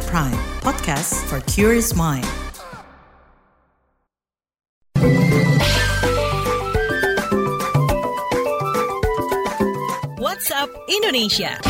At Prime, podcast for curious mind. WhatsApp Indonesia.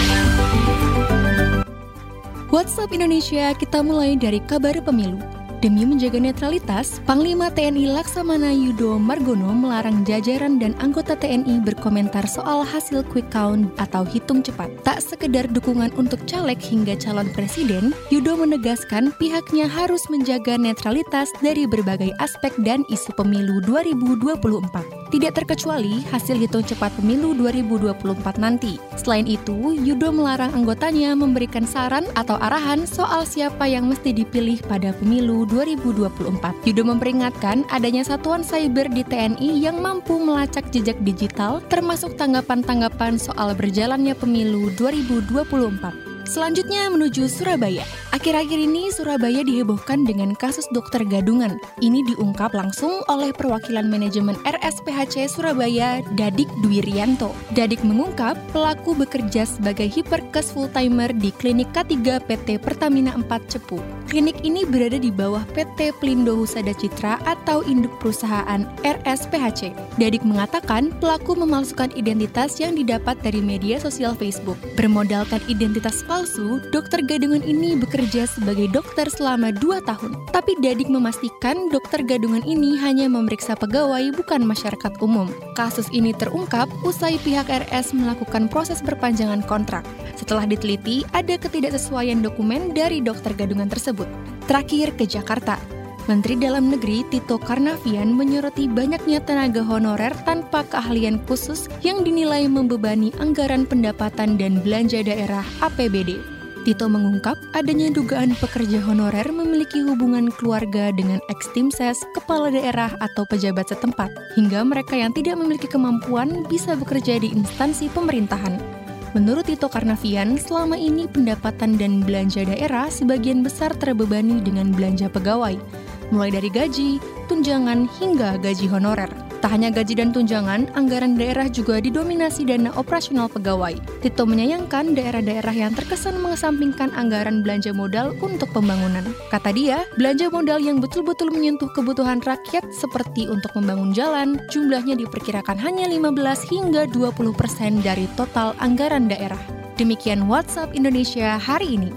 WhatsApp Indonesia, kita mulai dari kabar pemilu. Demi menjaga netralitas, Panglima TNI Laksamana Yudo Margono melarang jajaran dan anggota TNI berkomentar soal hasil quick count atau hitung cepat. Tak sekedar dukungan untuk caleg hingga calon presiden, Yudo menegaskan pihaknya harus menjaga netralitas dari berbagai aspek dan isu pemilu 2024. Tidak terkecuali hasil hitung cepat pemilu 2024 nanti. Selain itu, Yudo melarang anggotanya memberikan saran atau arahan soal siapa yang mesti dipilih pada pemilu 2024. Yudo memperingatkan adanya satuan cyber di TNI yang mampu melacak jejak digital termasuk tanggapan-tanggapan soal berjalannya pemilu 2024. Selanjutnya menuju Surabaya. Akhir-akhir ini Surabaya dihebohkan dengan kasus dokter gadungan. Ini diungkap langsung oleh perwakilan manajemen RSPHC Surabaya, Dadik Dwirianto. Dadik mengungkap pelaku bekerja sebagai hiperkes full-timer di klinik K3 PT Pertamina 4 Cepu. Klinik ini berada di bawah PT Pelindo Husada Citra atau induk perusahaan RSPHC. Dadik mengatakan pelaku memalsukan identitas yang didapat dari media sosial Facebook. Bermodalkan identitas palsu palsu, dokter gadungan ini bekerja sebagai dokter selama 2 tahun. Tapi Dadik memastikan dokter gadungan ini hanya memeriksa pegawai bukan masyarakat umum. Kasus ini terungkap usai pihak RS melakukan proses perpanjangan kontrak. Setelah diteliti, ada ketidaksesuaian dokumen dari dokter gadungan tersebut. Terakhir ke Jakarta. Menteri Dalam Negeri Tito Karnavian menyoroti banyaknya tenaga honorer tanpa keahlian khusus yang dinilai membebani anggaran pendapatan dan belanja daerah APBD. Tito mengungkap adanya dugaan pekerja honorer memiliki hubungan keluarga dengan eks-tim ses, kepala daerah atau pejabat setempat, hingga mereka yang tidak memiliki kemampuan bisa bekerja di instansi pemerintahan. Menurut Tito Karnavian, selama ini pendapatan dan belanja daerah sebagian besar terbebani dengan belanja pegawai, mulai dari gaji, tunjangan, hingga gaji honorer. Tak hanya gaji dan tunjangan, anggaran daerah juga didominasi dana operasional pegawai. Tito menyayangkan daerah-daerah yang terkesan mengesampingkan anggaran belanja modal untuk pembangunan. Kata dia, belanja modal yang betul-betul menyentuh kebutuhan rakyat seperti untuk membangun jalan, jumlahnya diperkirakan hanya 15 hingga 20 persen dari total anggaran daerah. Demikian WhatsApp Indonesia hari ini.